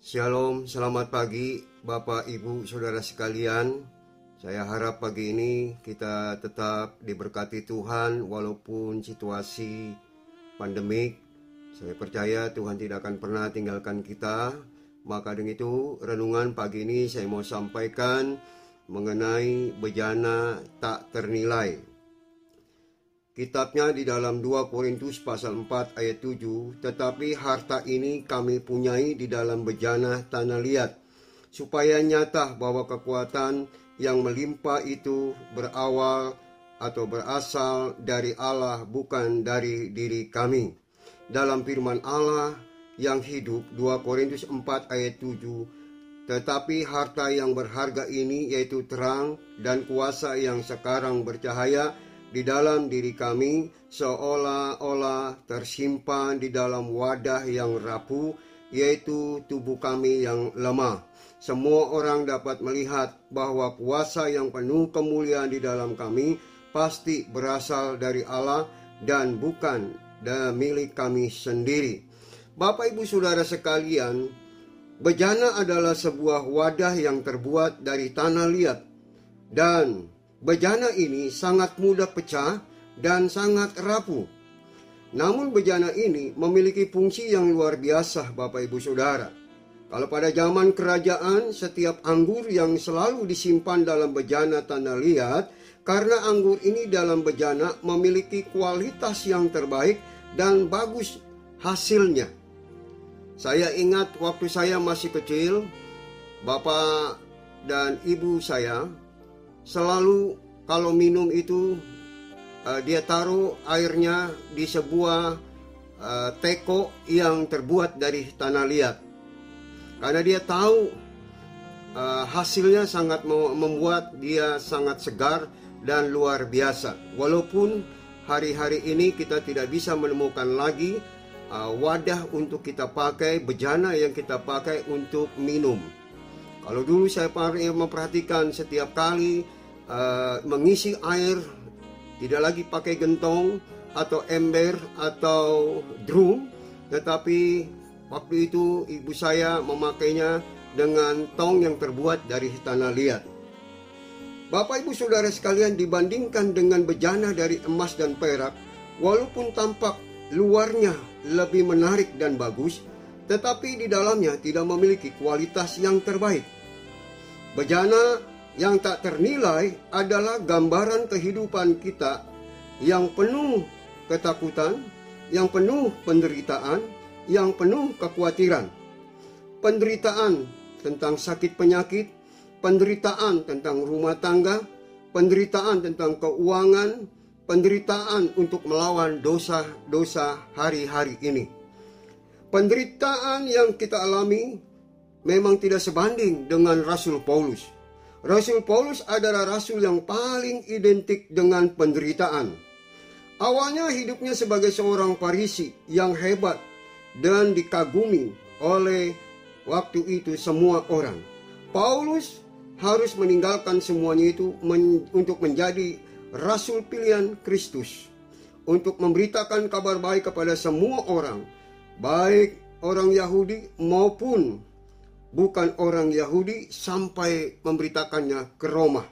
Shalom, selamat pagi Bapak Ibu Saudara sekalian. Saya harap pagi ini kita tetap diberkati Tuhan walaupun situasi pandemik. Saya percaya Tuhan tidak akan pernah tinggalkan kita. Maka dengan itu renungan pagi ini saya mau sampaikan mengenai bejana tak ternilai. Kitabnya di dalam 2 Korintus pasal 4 ayat 7, tetapi harta ini kami punyai di dalam bejana tanah liat, supaya nyata bahwa kekuatan yang melimpah itu berawal atau berasal dari Allah bukan dari diri kami. Dalam firman Allah yang hidup 2 Korintus 4 ayat 7, tetapi harta yang berharga ini yaitu terang dan kuasa yang sekarang bercahaya di dalam diri kami seolah-olah tersimpan di dalam wadah yang rapuh, yaitu tubuh kami yang lemah. Semua orang dapat melihat bahwa kuasa yang penuh kemuliaan di dalam kami pasti berasal dari Allah dan bukan dan milik kami sendiri. Bapak Ibu Saudara sekalian, bejana adalah sebuah wadah yang terbuat dari tanah liat dan Bejana ini sangat mudah pecah dan sangat rapuh. Namun bejana ini memiliki fungsi yang luar biasa Bapak Ibu Saudara. Kalau pada zaman kerajaan setiap anggur yang selalu disimpan dalam bejana tanah liat karena anggur ini dalam bejana memiliki kualitas yang terbaik dan bagus hasilnya. Saya ingat waktu saya masih kecil, Bapak dan Ibu saya selalu kalau minum itu uh, dia taruh airnya di sebuah uh, teko yang terbuat dari tanah liat. Karena dia tahu uh, hasilnya sangat membuat dia sangat segar dan luar biasa. Walaupun hari-hari ini kita tidak bisa menemukan lagi uh, wadah untuk kita pakai, bejana yang kita pakai untuk minum. Kalau dulu saya memperhatikan setiap kali uh, mengisi air tidak lagi pakai gentong atau ember atau drum, tetapi waktu itu ibu saya memakainya dengan tong yang terbuat dari tanah liat. Bapak ibu saudara sekalian dibandingkan dengan bejana dari emas dan perak, walaupun tampak luarnya lebih menarik dan bagus, tetapi di dalamnya tidak memiliki kualitas yang terbaik. Bejana yang tak ternilai adalah gambaran kehidupan kita yang penuh ketakutan, yang penuh penderitaan, yang penuh kekhawatiran. Penderitaan tentang sakit penyakit, penderitaan tentang rumah tangga, penderitaan tentang keuangan, penderitaan untuk melawan dosa-dosa hari-hari ini. Penderitaan yang kita alami memang tidak sebanding dengan Rasul Paulus. Rasul Paulus adalah rasul yang paling identik dengan penderitaan. Awalnya hidupnya sebagai seorang Parisi yang hebat dan dikagumi oleh waktu itu semua orang. Paulus harus meninggalkan semuanya itu men untuk menjadi rasul pilihan Kristus untuk memberitakan kabar baik kepada semua orang, baik orang Yahudi maupun bukan orang Yahudi sampai memberitakannya ke Roma.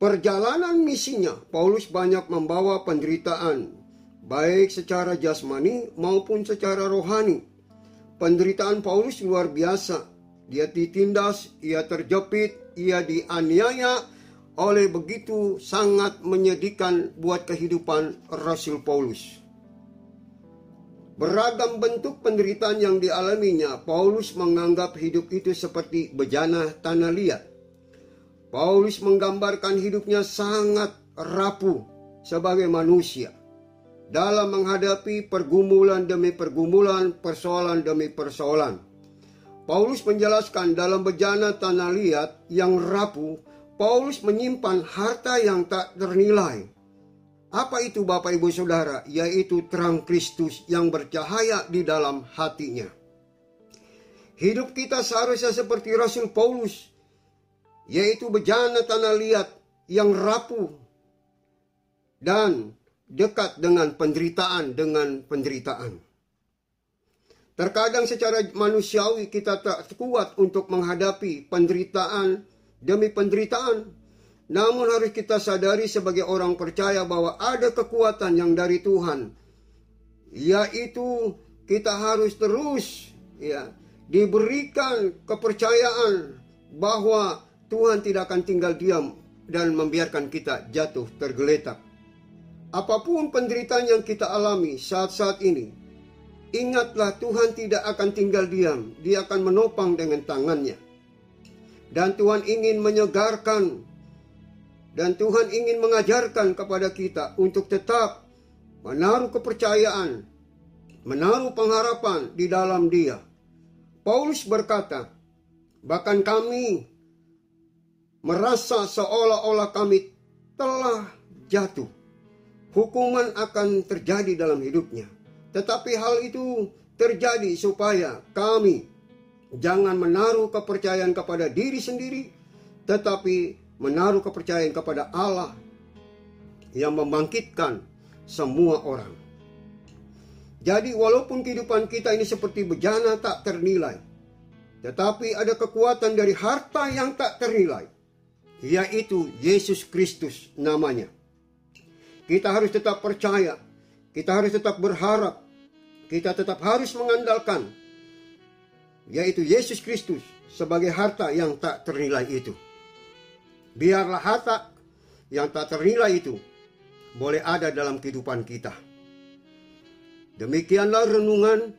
Perjalanan misinya, Paulus banyak membawa penderitaan, baik secara jasmani maupun secara rohani. Penderitaan Paulus luar biasa. Dia ditindas, ia terjepit, ia dianiaya oleh begitu sangat menyedihkan buat kehidupan Rasul Paulus. Beragam bentuk penderitaan yang dialaminya, Paulus menganggap hidup itu seperti bejana tanah liat. Paulus menggambarkan hidupnya sangat rapuh sebagai manusia dalam menghadapi pergumulan demi pergumulan, persoalan demi persoalan. Paulus menjelaskan dalam bejana tanah liat yang rapuh, Paulus menyimpan harta yang tak ternilai apa itu Bapak Ibu Saudara? Yaitu terang Kristus yang bercahaya di dalam hatinya. Hidup kita seharusnya seperti Rasul Paulus, yaitu bejana tanah liat yang rapuh dan dekat dengan penderitaan dengan penderitaan. Terkadang secara manusiawi kita tak kuat untuk menghadapi penderitaan demi penderitaan. Namun harus kita sadari sebagai orang percaya bahwa ada kekuatan yang dari Tuhan. Yaitu kita harus terus ya diberikan kepercayaan bahwa Tuhan tidak akan tinggal diam dan membiarkan kita jatuh tergeletak. Apa pun penderitaan yang kita alami saat-saat ini, Ingatlah Tuhan tidak akan tinggal diam, dia akan menopang dengan tangannya. Dan Tuhan ingin menyegarkan dan Tuhan ingin mengajarkan kepada kita untuk tetap menaruh kepercayaan, menaruh pengharapan di dalam dia. Paulus berkata, bahkan kami merasa seolah-olah kami telah jatuh. Hukuman akan terjadi dalam hidupnya tetapi hal itu terjadi supaya kami jangan menaruh kepercayaan kepada diri sendiri, tetapi menaruh kepercayaan kepada Allah yang membangkitkan semua orang. Jadi walaupun kehidupan kita ini seperti bejana tak ternilai, tetapi ada kekuatan dari harta yang tak ternilai, yaitu Yesus Kristus namanya. Kita harus tetap percaya kita harus tetap berharap, kita tetap harus mengandalkan, yaitu Yesus Kristus sebagai harta yang tak ternilai itu. Biarlah harta yang tak ternilai itu boleh ada dalam kehidupan kita. Demikianlah renungan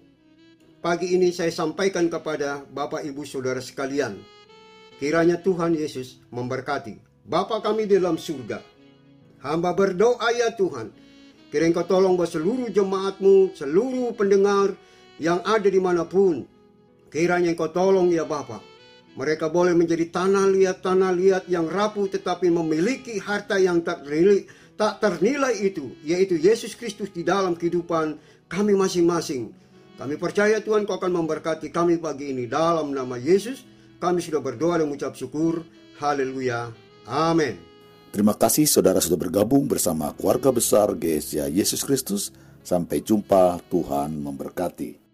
pagi ini saya sampaikan kepada Bapak Ibu Saudara sekalian. Kiranya Tuhan Yesus memberkati. Bapa kami di dalam surga. Hamba berdoa ya Tuhan, Kira engkau tolong buat seluruh jemaatmu, seluruh pendengar yang ada di mana pun. Kiranya engkau tolong ya Bapak. Mereka boleh menjadi tanah liat-tanah liat yang rapuh tetapi memiliki harta yang tak ternilai, tak ternilai itu. Yaitu Yesus Kristus di dalam kehidupan kami masing-masing. Kami percaya Tuhan kau akan memberkati kami pagi ini. Dalam nama Yesus kami sudah berdoa dan mengucap syukur. Haleluya. Amin. Terima kasih saudara sudah bergabung bersama keluarga besar GSJ Yesus Kristus. Sampai jumpa, Tuhan memberkati.